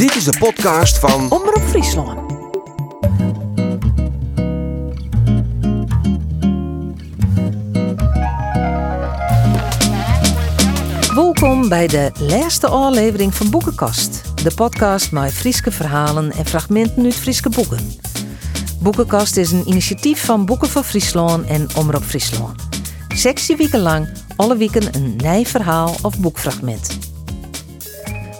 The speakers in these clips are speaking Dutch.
Dit is de podcast van Omroep Friesland. Welkom bij de laatste aflevering van Boekenkast. De podcast met Frieske verhalen en fragmenten uit Frieske boeken. Boekenkast is een initiatief van Boeken van Friesland en Omroep Friesland. 16 weken lang, alle weken een nieuw verhaal of boekfragment.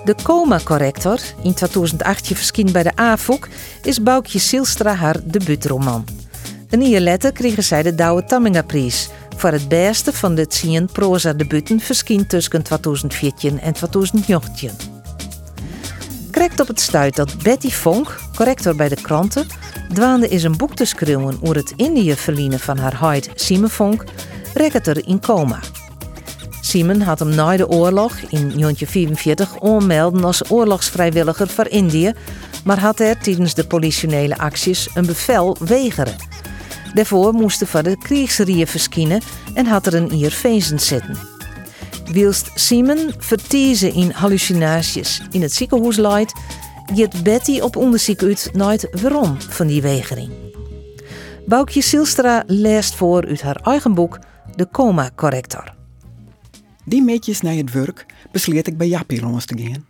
De coma-corrector, in 2008 verscheen bij de AFOK, is Boukje Silstra haar debuutroman. Een jaar later kregen zij de Douwe Tamminga-prijs voor het beste van de 10 proza-debuten verscheen tussen 2014 en 2019. Krijgt op het stuit dat Betty Vonk, corrector bij de kranten, dwaande is een boek te schreeuwen over het Indië verliezen van haar huid Simon Vonk, er in coma. Simon had hem na de oorlog in 1944 onmelden als oorlogsvrijwilliger voor Indië, maar had er tijdens de politionele acties een bevel weigeren. Daarvoor moesten voor de kriegsrieën verschijnen en had er een ier feesten zitten. Wilst Simon vertiezen in hallucinaties in het ziekenhuis leidt, gaat Betty op onderzoek uit het waarom van die weigering. Boukje Silstra leest voor uit haar eigen boek De Coma Corrector. Die meetjes na het werk besleert ik bij Jappie langs te gaan.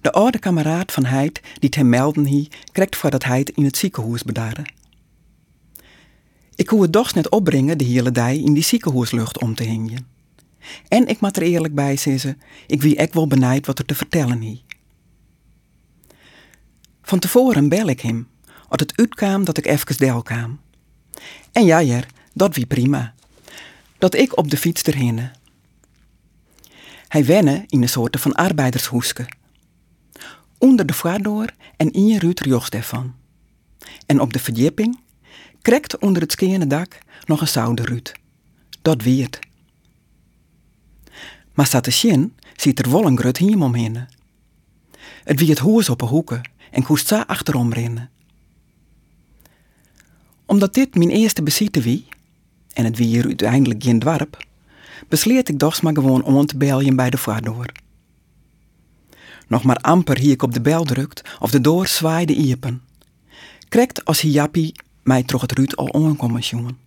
De oude kameraad van Heid die hem melden hie, krijgt voordat Heid in het ziekenhuis bedaren. Ik hoe het doch net opbrengen de hele dag in die ziekenhuislucht om te hingen. En ik moet er eerlijk bij zeggen, ik wie ek wel benijd wat er te vertellen hie. Van tevoren bel ik hem, als het uitkwam dat ik even del kwam. En ja, jer, dat wie prima. Dat ik op de fiets erheen. Hij wenne in een soort van arbeidershoeske. Onder de voordeur en in je ruut jocht ervan. En op de verdieping, krekt onder het skene dak, nog een zouderruut. Dat weert. Maar staat de ziet er wel een grut hiem omheen. Het wie het hoes op een hoeken en koest za achterom rennen. Omdat dit mijn eerste bezite wie, en het wie er uiteindelijk geen dwarp, besleert ik doch maar gewoon om te beljen bij de voordeur. Nog maar amper hier ik op de bel drukt of de door zwaaide iepen. Krekt als jappie mij toch het ruut al onkomen jongen.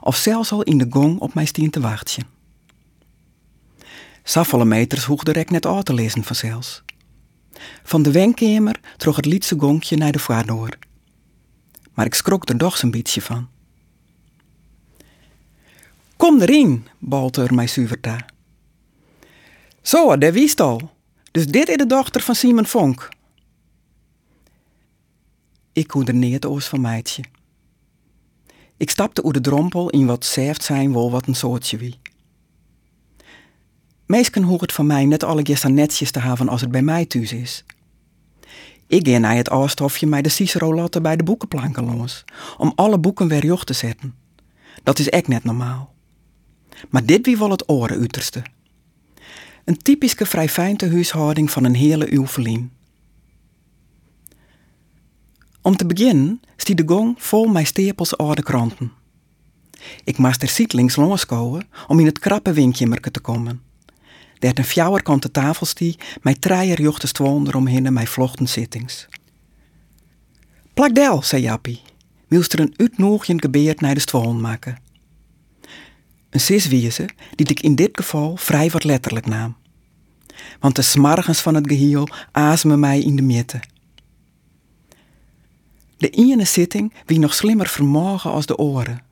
Of zelfs al in de gong op mij stien te wachten. Saffele meters hoegde rek net uit te lezen vanzelfs. Van de wenkamer trok het lietse gonkje naar de voordeur. Maar ik schrok er doch een beetje van. Kom erin, balte er mij Suverta. Zo, daar wist al. Dus dit is de dochter van Simon Vonk. Ik hoede er neer oos van meidje. Ik stapte oer de drompel in wat zeft zijn wel wat een soortje wie. Meesken hoort van mij net alle gesta netjes te hebben als het bij mij thuis is. Ik ga naar het afstofje mij de Cicero bij de boekenplanken los, om alle boeken weer joch te zetten. Dat is echt net normaal. Maar dit wie wel het oren uiterste. Een typische vrijfijnte huishouding van een hele uwvelien. Om te beginnen stiet de gong vol met stapels oude kranten. Ik moest er zietlings loskomen om in het krappe winkjimmerke te komen. Daar een fjouwerkante tafel stie met treier jochte stwoon eromheen mijn vlochten zittings. Plakdel, zei Jappie, wilst er een uitnoegje gebeerd naar de stwoon maken. Een siswezen die ik in dit geval vrij wat letterlijk nam. Want de smargens van het geheel aasmen mij in de mitte. De ene zitting wie nog slimmer vermogen als de oren.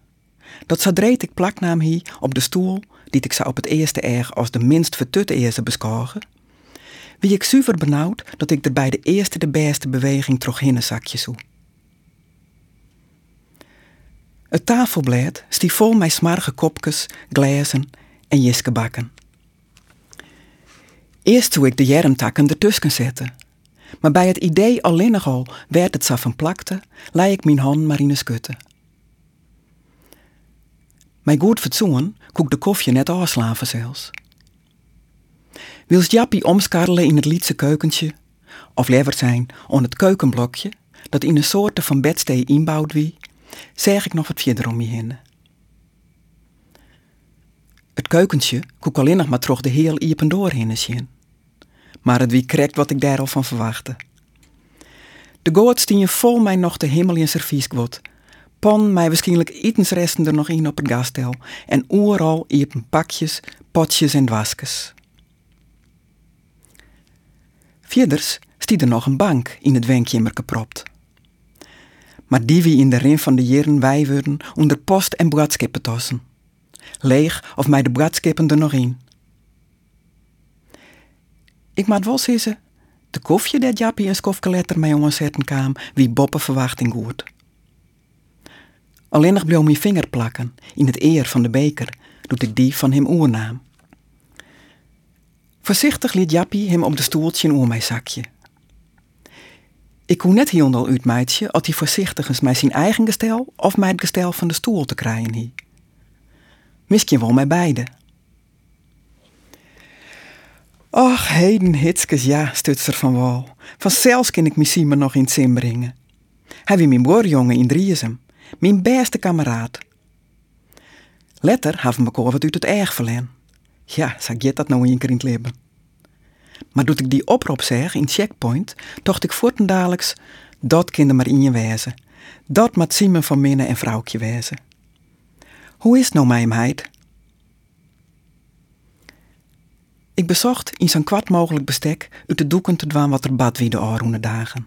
Dat zadreed ik plaknaam hier op de stoel, die ik zou op het eerste erg als de minst vertutte eerste beschouwen. Wie ik zuiver benauwd dat ik er bij de eerste de beste beweging trog een zakje zoe. Het tafelblad stief vol met smarge kopjes, glazen en jiskebakken. Eerst zou ik de jermtakken ertussen zetten. Maar bij het idee alleen nogal werd het zo van plakte, lei ik mijn hand maar in de skutte. Mijn goed fatsoen koek de koffie net afslaven zelfs. Wils Jappie omskarrelen in het Lietse keukentje, of levert zijn on het keukenblokje, dat in een soort van bedstee inbouwd wie, zeg ik nog wat verder om je heen. Het keukentje koek alleen nog maar terug de heel iepen doorheen zien. maar het wie krekt wat ik daar al van verwachtte. De goot stien vol mij nog de hemel in servies kwot. Pan mij waarschijnlijk etensresten er nog in op het gastel en overal iepen pakjes, potjes en dwaskes. Vierders stiet er nog een bank in het wenkjimmer gepropt. Maar die wie in de rin van de jaren wij worden onder post en boodschappen tossen. Leeg of mij de boodschappen er nog in. Ik maat wel zeggen, de kofje dat Jappie een skofkeletter mij omzetten kwam, wie boppen verwachting goed. Alleen nog bleef mijn vinger plakken in het eer van de beker, doet ik die van hem oernaam. Voorzichtig liet Jappie hem op de stoeltje in mijn zakje. Ik kon net heel uit meidje als hij voorzichtig eens mij zijn eigen gestel of mijn gestel van de stoel te krijgen hie. Misschien wel mij beide. Och, heden hitskes, ja, stutser van wal. Vanzelfs kan ik misschien me nog in het zin brengen. Hij wie mijn boorjongen in Driesem, mijn beste kameraad. Letter hebben we wat uit het erg verlen. Ja, zeg je dat nou in het leven. Maar doet ik die oproep zeg in checkpoint, dacht ik voortendadelijks, dat kinder maar in je wezen. Dat moet van minne en vrouwtje wezen. Hoe is het nou mijn meid? Ik bezocht in zo'n kwart mogelijk bestek uit de doeken te dwaan wat er bad wie de oorroene dagen.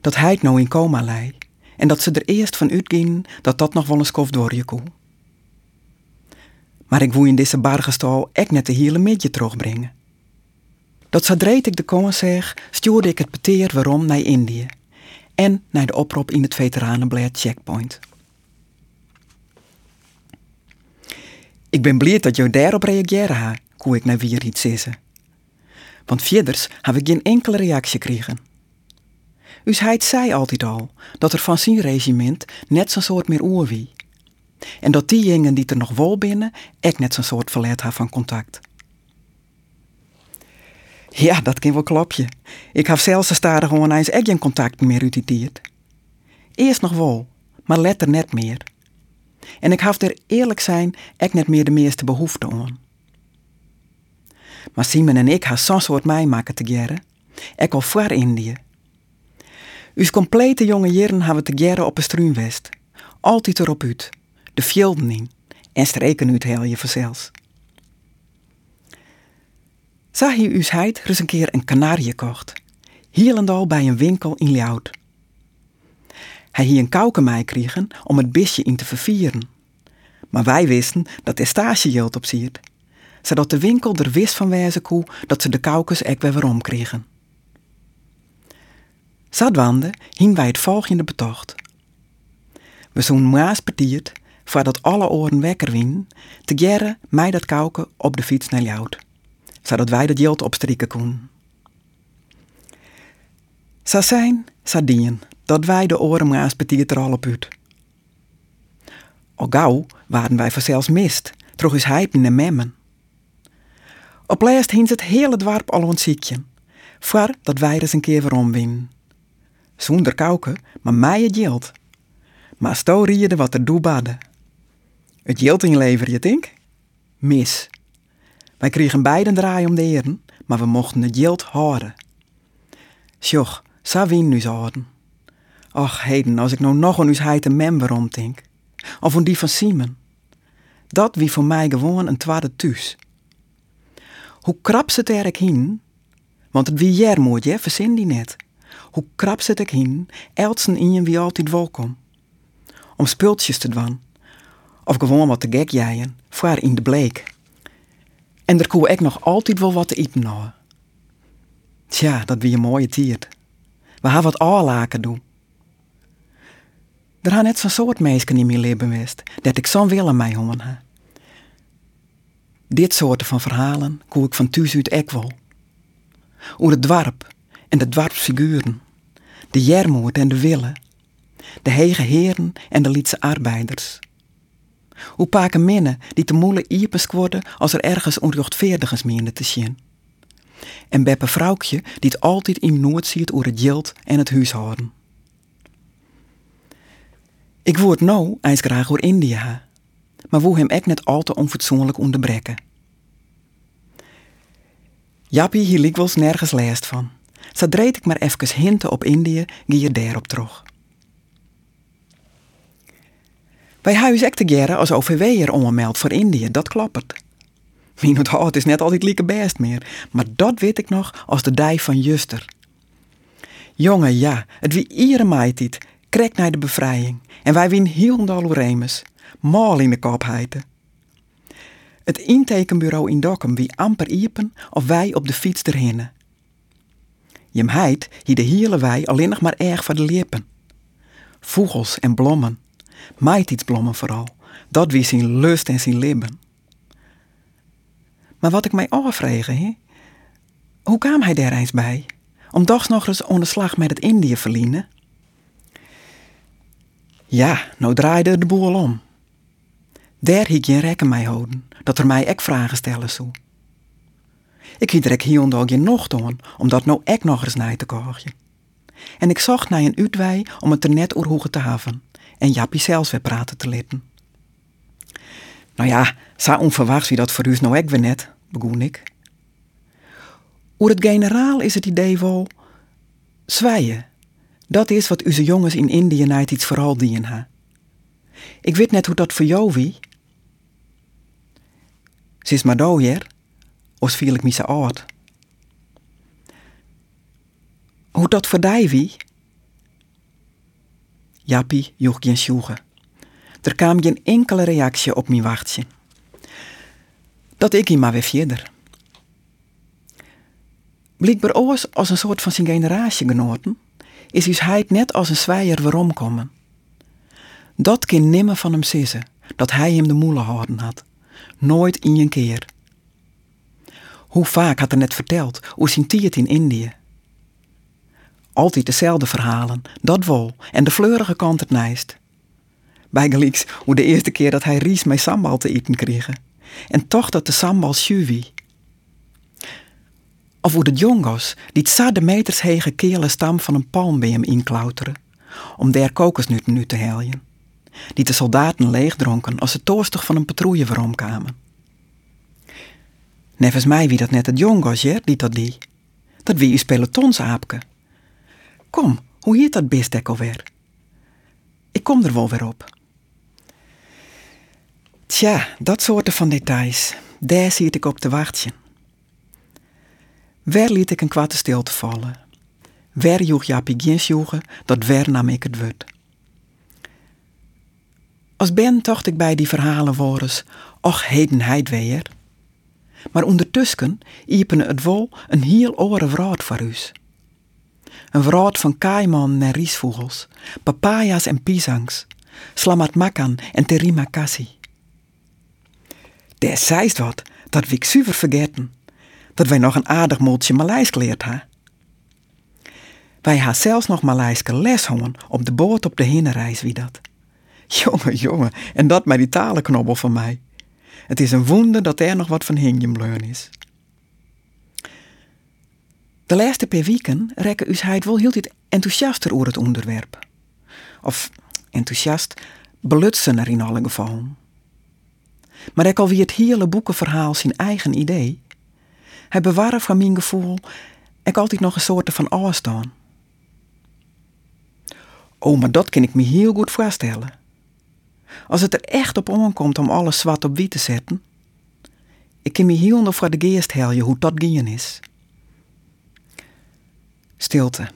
Dat hij nou in coma lei en dat ze er eerst van uitgingen dat dat nog wel eens kof door je koe. Maar ik woei in deze bargestal ek net de hele midje terugbrengen. Dat zodreed ik de zeg, stuurde ik het peteer waarom naar Indië en naar de oproep in het veteranenblad Checkpoint. Ik ben blij dat jou daarop reageren ha, koe ik naar weer iets zeggen. Want vierders heb ik geen enkele reactie gekregen. Dus hij zei altijd al dat er van zijn regiment net zo'n soort meer oer wie. En dat die jongen die er nog wel binnen, ek net zo'n soort verleid had van contact. Ja, dat kan wel klopje. Ik heb zelfs de staren gewoon eens echt geen contact meer utiteerd. Eerst nog wel, maar letter net meer. En ik heb er eerlijk zijn echt net meer de meeste behoefte aan. Maar Simon en ik hebben zo'n soort maken te geren. Ik al voor Indië. Us complete jonge jaren hebben we te geren op een struinwest. Altijd erop uit. De fjolden in. En streken uit heel je vanzelfs. Zag je us heid een keer een kanarie kocht. Hielendal bij een winkel in Ljout. Hij hier een kauwke kregen om het bisje in te vervieren. Maar wij wisten dat er stagegeld op ziet. Zodat de winkel er wist van wijze koe dat ze de kaukes ek weer waarom kregen. Zadwande hing wij het volgende betocht. We zo'n maas partiert, voordat alle oren wekker wien, te gerren mij dat kauken op de fiets naar Ljout zodat wij dat geld opstrikken koen. Sa zijn, sa dien, dat wij de oren maas betiert er al op uit. Al gauw waren wij vanzelfs mist, troch is hypen en memmen. Op laatst hing het hele dwarp al ontziekje, voor dat wij er eens een keer waarom winnen. Zonder kauken, maar mij het geld. Maar sto riede wat er doe badde. Het geld inlever, je denk? Mis. Wij kregen beiden draai om de eren, maar we mochten het geld houden. Sjoch, sa wien nu zouden. Och, heden, als ik nou nog een heid een member denk. Of een die van Simon. Dat wie voor mij gewoon een tweede thuis. Hoe krap zit er ik heen? Want het wie jij moet je, verzin die net. Hoe krap zit ik heen, eltsen in je wie altijd welkom. Om spultjes te doen. Of gewoon wat te gek jijen, voor in de bleek. En er kon ik nog altijd wel wat te eten nou. Tja, dat wie een mooie tiert. We hebben wat aanlaken doen. Er gaan net zo'n soort meisjes in mijn leven geweest, dat ik zo'n willen mij homen ha. Dit soorten van verhalen koe ik van thuis uit ek wel. Het dwarp en de dwarpsfiguren, de jermoed en de willen, de hege heren en de lietse arbeiders. Hoe paken minnen die te moeilijk iepes worden als er ergens onrechtvaardigens meende te zien. En beppe vrouwtje die het altijd in nood ziet over het geld en het huishouden. Ik word nou eens graag door India, maar woe hem ek net al te onfatsoenlijk onderbreken. Jappie hier liep wel nergens last van. Zo dreed ik maar even hinten op Indië, gie je daarop terug. Wij huis ek te geren als OVW'er ongemeld voor Indië, dat kloppert. Mijn het is net altijd lieke best meer, maar dat weet ik nog als de dij van Juster. Jongen, ja, het wie iere maaitit, krek naar de bevrijding. En wij wien heel remes, mal in de kop heiten. Het intekenbureau in Dokkum wie amper iepen of wij op de fiets erhinnen. Jem heit hier de hele wij alleen nog maar erg voor de lippen. Vogels en blommen, maitietsblommen vooral, dat wie zijn lust en zijn libben. Maar wat ik mij afvregen, he? hoe kwam hij daar eens bij? Om dags nog eens onder slag met het Indië verliezen? Ja, nou draaide de boel om. Daar hiek je rekken mij houden, dat er mij ek vragen stellen zou. Ik hiet er hier en nog doen, om dat nou ek nog eens naar te krijgen. En ik zocht naar een uitwij om het er net oer te haven en Jappie zelfs weer praten te litten. Nou ja, zo onverwachts wie dat voor u nou ek weer net, begon ik. Oer het generaal is het idee wel zwijen. Dat is wat onze jongens in Indië naar iets vooral dienen ha. Ik weet net hoe dat voor jou wie. Ze is maar hier, of viel ik oud. Hoe dat voor die wie? Jappie joeg geen sjoegen. Er kwam geen enkele reactie op mijn wachtje. Dat ik hier maar weer verder. Blijkbaar oors als een soort van zijn generatie genoten, is hij net als een zwijer waarom komen. Dat kind nimmer van hem sissen, dat hij hem de moelen houden had. Nooit in een keer. Hoe vaak had hij net verteld hoe zijn in Indië. Altijd dezelfde verhalen, dat wol, en de fleurige kant het nijst. Bijgelijks hoe de eerste keer dat hij ries met sambal te eten kreeg. En toch dat de sambal sjuwi. Of hoe de jongos die het de meters hege kele stam van een palm bij hem inklauteren, om der kokosnuten nu te heljen. Die de soldaten leegdronken als ze toostig van een patrouille veromkwamen. Nevens mij wie dat net het jongos, ja, die dat die. Dat wie uw pelotonsaapke. Kom, hoe heet dat beest alweer? Ik kom er wel weer op. Tja, dat soorten van details, daar zie ik op te wachten. Waar liet ik een kwarte stilte vallen? Waar joeg Jaapie geen dat waar nam ik het woord? Als ben tocht ik bij die verhalen woordens, och heden weer. Maar ondertussen iepen het wol een heel oren vrouw voor us. Een vrouw van kaiman en riesvogels, papaya's en pisangs, slamat makan en terima kassi. Der zeist wat, dat we ik vergeten dat wij nog een aardig moeltje Maleis geleerd ha. Wij ha zelfs nog Maleiske les hongen op de boot op de heenreis wie dat. Jongen, jongen, en dat met die talenknobbel van mij. Het is een wonder dat er nog wat van Hingenbleun is. De laatste paar weken rekken us heid wel heel enthousiaster over het onderwerp. Of enthousiast, belutsen er in alle gevallen. Maar ik alweer het hele boekenverhaal zijn eigen idee, hij bewaarde van mijn gevoel ik altijd nog een soort van afstand. Oh, maar dat kan ik me heel goed voorstellen. Als het er echt op aankomt om alles zwart op wit te zetten, ik kan me heel nog voor de geest helden hoe dat gaan is. Stilte.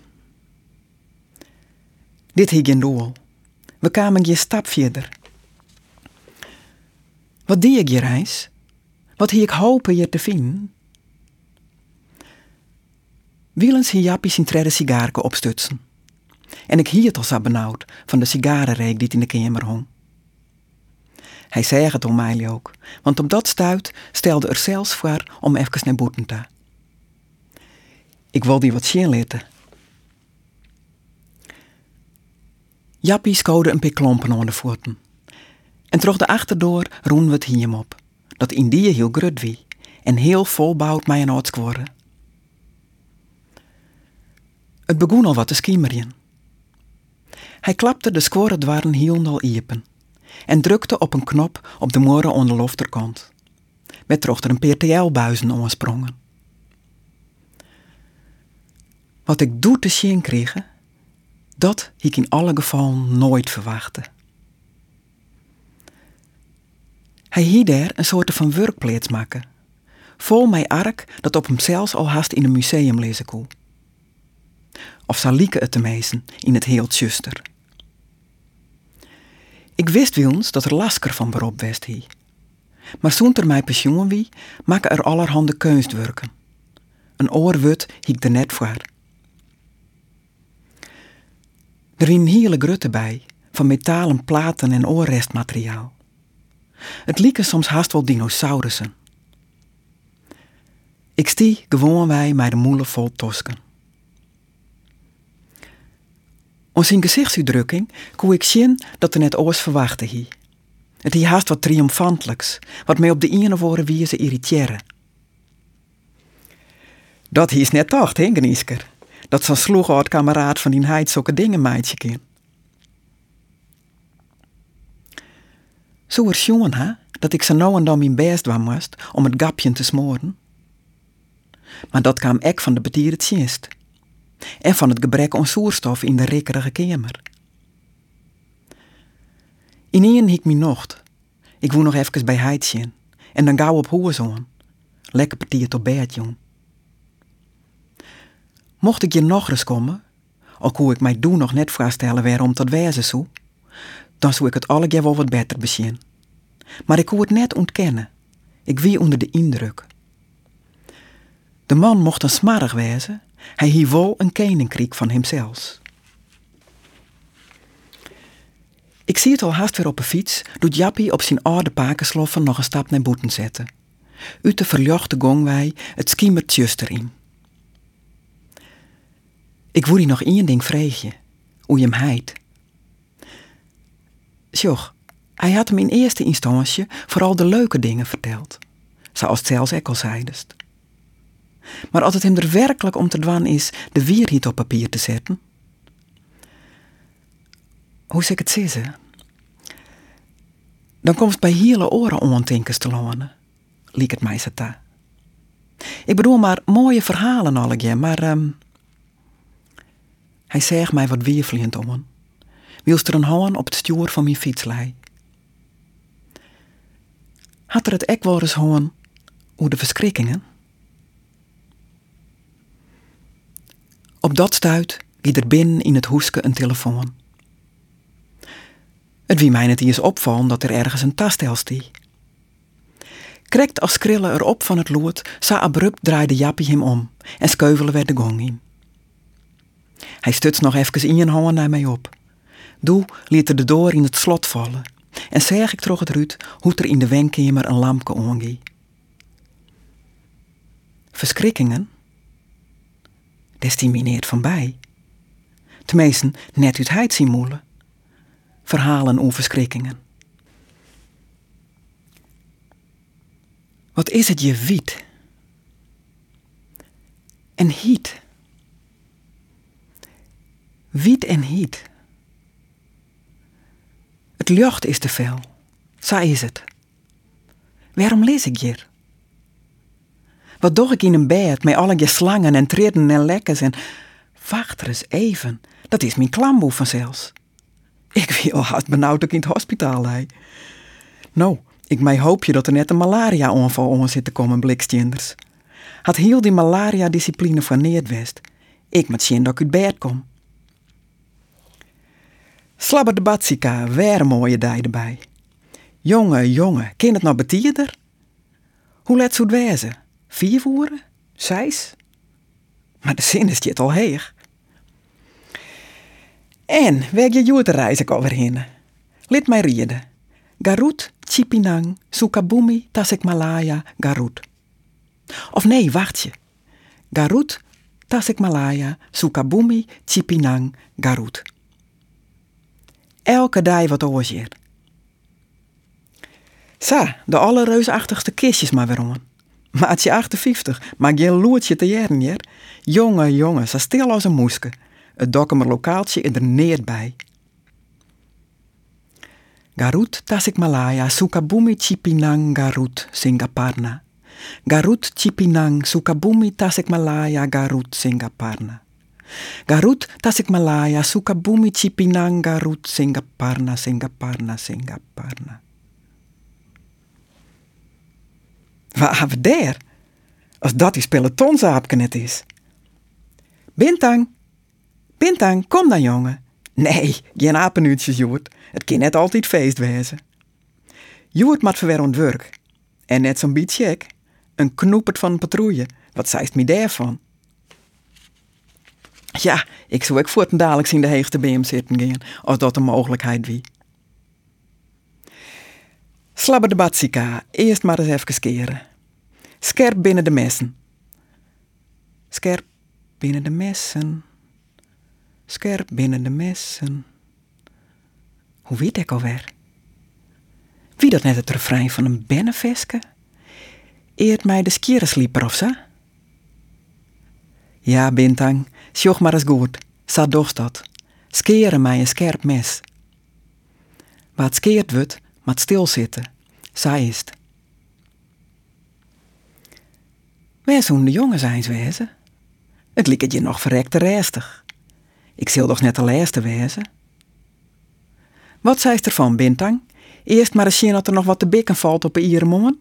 Dit hier geen doel. We kwamen je stap verder. Wat die ik je reis? Wat hier ik hopen je te vinden? Wielens hier Jappie zijn tredde sigaarke opstutsen. En ik hield al zo benauwd van de sigarenreek die in de kamer hong. Hij zei het om mij ook, want op dat stuit stelde er zelfs voor om even naar boeten te. Ik wil die wat zien laten. Jappie scoorde een paar klompen onder de voeten. En terug de achterdoor roen we het hiem op, dat in die heel grut wie en heel volbouwd mij een worden. Het begon al wat te skiemeren. Hij klapte de score dwarren hielendal iepen en drukte op een knop op de moren onder lofterkant. Met trochter een PTL-buizen omsprongen. Wat ik doe te zien kregen, dat ik in alle gevallen nooit verwachtte. Hij hier daar een soort van werkplaats maken, vol met ark dat op hem zelfs al haast in een museum lezen kon. Of zal lieken het te mezen in het heel tjuster. Ik wist wie ons dat er lasker van beroep west hie. Maar zonder mij pensioen wie, maken er allerhande kunstwerken. Een oorwut hiek er net voor. Er een hele grutte bij, van metalen platen en oorrestmateriaal. Het lieken soms haast wel dinosaurussen. Ik stie gewoon wij met de moelen vol tosken. Ons in gezichtsuitdrukking kon ik zien dat er net oors verwachte hie. Het hie haast wat triomfantelijks, wat mij op de ene woorden wie ze irriteren. Dat is net dacht, hè, Geniesker? Dat zo'n sloegoud kameraad van die heid zulke dingen meidje kind. Zo er jongen, hè, dat ik zo nou en dan mijn best was moest om het gapje te smoren. Maar dat kwam ek van de betierde tjinst. En van het gebrek aan zuurstof in de rikkerige kamer. In één hik me nocht. Ik woon nog even bij Heidje. En dan gauw op hoezoon. Lekker partier tot bed, jong. Mocht ik je nog eens komen, al kon ik mij doen nog net voorstellen waarom dat wezen zou, dan zou ik het alle keer wel wat beter bezien. Maar ik kon het net ontkennen. Ik wie onder de indruk. De man mocht een smarrig wezen, hij hief wel een koninkrijk van hemzelf. Ik zie het al haast weer op een fiets, doet Jappie op zijn oude pakensloffen nog een stap naar boeten zetten. Uit de verjochte gongwei, het schiemert just erin. Ik wil je nog één ding vragen, hoe je hem heit. Sjoch, hij had hem in eerste instantie vooral de leuke dingen verteld, zoals het zelfs ik al zeidest. Maar als het hem er werkelijk om te dwan is de wierhiet op papier te zetten. Hoe zeg ik het zeggen? Dan komt het bij hele oren ontinkers te lonen, liek het mij zeta. Ik bedoel maar mooie verhalen alle maar um, hij zegt mij wat weervliend om. Wilst er een hoorn op het stuur van mijn fiets? Had er het ek wel eens hoorn hoe de verschrikkingen? Op dat stuit wie er binnen in het hoeske een telefoon. Het wie mij het eens opvallen dat er ergens een tastel stie. Krekt als skrillen erop van het lood, zo abrupt draaide Jappie hem om en skeuvelen werd de gong in. Hij stutst nog even in je handen naar mij op. Doe liet er de door in het slot vallen en zeg ik terug het ruut hoe er in de wenkamer een lampje ongie. Verschrikkingen? Destimineert van bij. Tenminste, net uit heid zien moelen. Verhalen over verschrikkingen. Wat is het je wiet? En hiet. Wiet en hiet. Het lucht is te veel. Zo is het. Waarom lees ik hier? Wat doe ik in een bed met alle je slangen en treden en lekkers en... Wacht er eens even, dat is mijn klamboe vanzelfs. Ik wil haast benauwd ook in het hospitaal. Nou, ik mij hoop je dat er net een malaria-aanval om zit te komen, blikstjenders. Had heel die malaria-discipline van Neerdwest. Ik moet zien dat ik uit bed kom. Slabber de Batsika, weer mooie dij erbij. Jonge, jonge, ken het nou betierder? Hoe let het wezen? Vier voeren? Zes? Maar de zin is het al heeg. En, weg je joet reis ik overheen. Lid mij rieden. Garut, Chipinang, Sukabumi, Tasikmalaya, Garut. Of nee, wacht je. Garut, Tasikmalaya, Sukabumi, Chipinang, Garut. Elke dag wat oorzeer. Sa, de allerreusachtigste kistjes maar weer om. Maatje 58, maar geen loertje te jaren, hier. Jonge, jonge, zo stil als een moeske. Het dokkemer lokaaltje er neer bij. Garut Tasikmalaya, Sukabumi Chipinang Garut Singaparna. Garut Chipinang Sukabumi Tasikmalaya Garut Singaparna. Garut Tasikmalaya, Sukabumi Chipinang, Garut Singaparna, Singaparna, Singaparna. Waar hebben we daar? Als dat die pelotonsaapke net is. Bintang, Bintang, kom dan jongen. Nee, geen apenuutjes, Joert. Het kan net altijd feest wezen. Joert moet verwer aan werk. En net zo'n beetje. Een knoepert van een patrouille. Wat zijst me daarvan? Ja, ik zou ook voor dadelijk zien de heegte bij hem zitten gaan, als dat een mogelijkheid wie. Slabber de batsika, eerst maar eens even keren. Scherp binnen de messen. Scherp binnen de messen. Scherp binnen de messen. Hoe weet ik alweer? Wie dat net het refrein van een bennenveske? Eert mij de skierenslieper of zo? Ja, Bintang, sjoch maar eens goed. Sa dorst dat. Skeren mij een scherp mes. Wat skeert wordt, maar stilzitten. Zij is het. Waar zo'n de jongen zijn wezen? Het lieket je nog verrekte restig. Ik zil toch net de laatste wezen? Wat zei ervan, Bintang? Eerst maar eens zien dat er nog wat te bikken valt op een ieremon.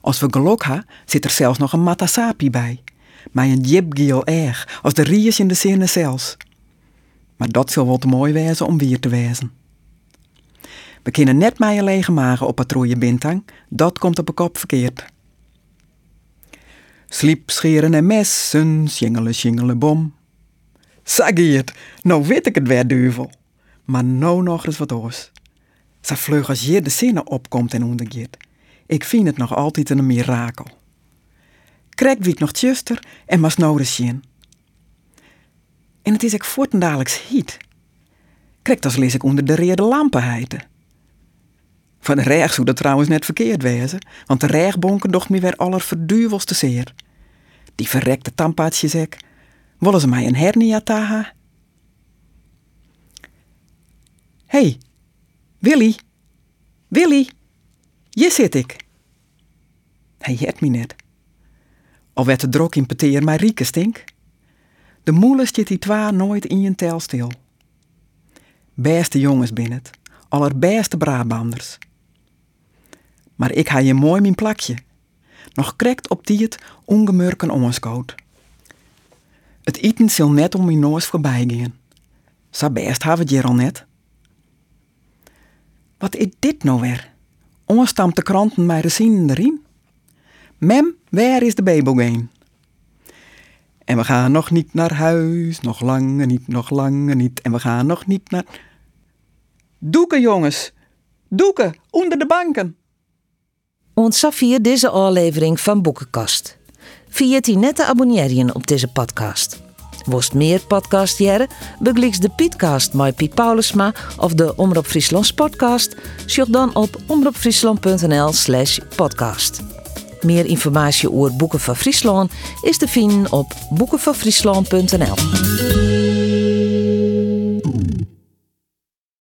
Als we geluk ha, zit er zelfs nog een matasapi bij. Maar een jibgiel erg, als de riers in de zinnen zelfs. Maar dat zal te mooi wezen om weer te wezen. We kunnen net mij een lege magen op patrouille bintang, dat komt op een kop verkeerd. Sliep, scheren en messen, sjingelen, sjingelen, bom. Sageert, nou weet ik het weer, duivel. Maar nou nog eens wat oors. Ze vleug als je de zinnen opkomt en ondergeet. Ik vind het nog altijd een mirakel. Krek wie nog tjuster en mas nou zien. En het is ik voortendaliks hiet. Krek als lees ik onder de reerde lampen heiten. Van de rechts zou dat trouwens net verkeerd wezen, want de rechtbonken docht me weer allerverduvelste zeer. Die verrekte tampaatjes ik. Willen ze mij een hernia taha? hey, Willy, Willy, hier zit ik. Hij jet me net. Al werd de drok in peteer maar rieke stink. De moele zit die twa nooit in je tel stil. Beste jongens binnen het, allerbeste Brabanders. Maar ik ha je mooi mijn plakje. Nog krekt op die het ongemurken onskoot. Het eten zal net om mijn noos voorbij gaan. Sa best ha het al net. Wat is dit nou weer? Onstamt kranten mij de zin erin? Mem, waar is de babelgeen? En we gaan nog niet naar huis, nog lange niet, nog lange niet. En we gaan nog niet naar... Doeken, jongens! Doeken, onder de banken! Ontzag hier deze aflevering van Boekenkast. Via die net te abonneren op deze podcast. Worst meer podcast jaren, begliks de Pietcast met Piet Paulusma of de Omroep Friesland podcast, zoek dan op omroepfriesland.nl slash podcast. Meer informatie over Boeken van Friesland is te vinden op boekenvanfriesland.nl.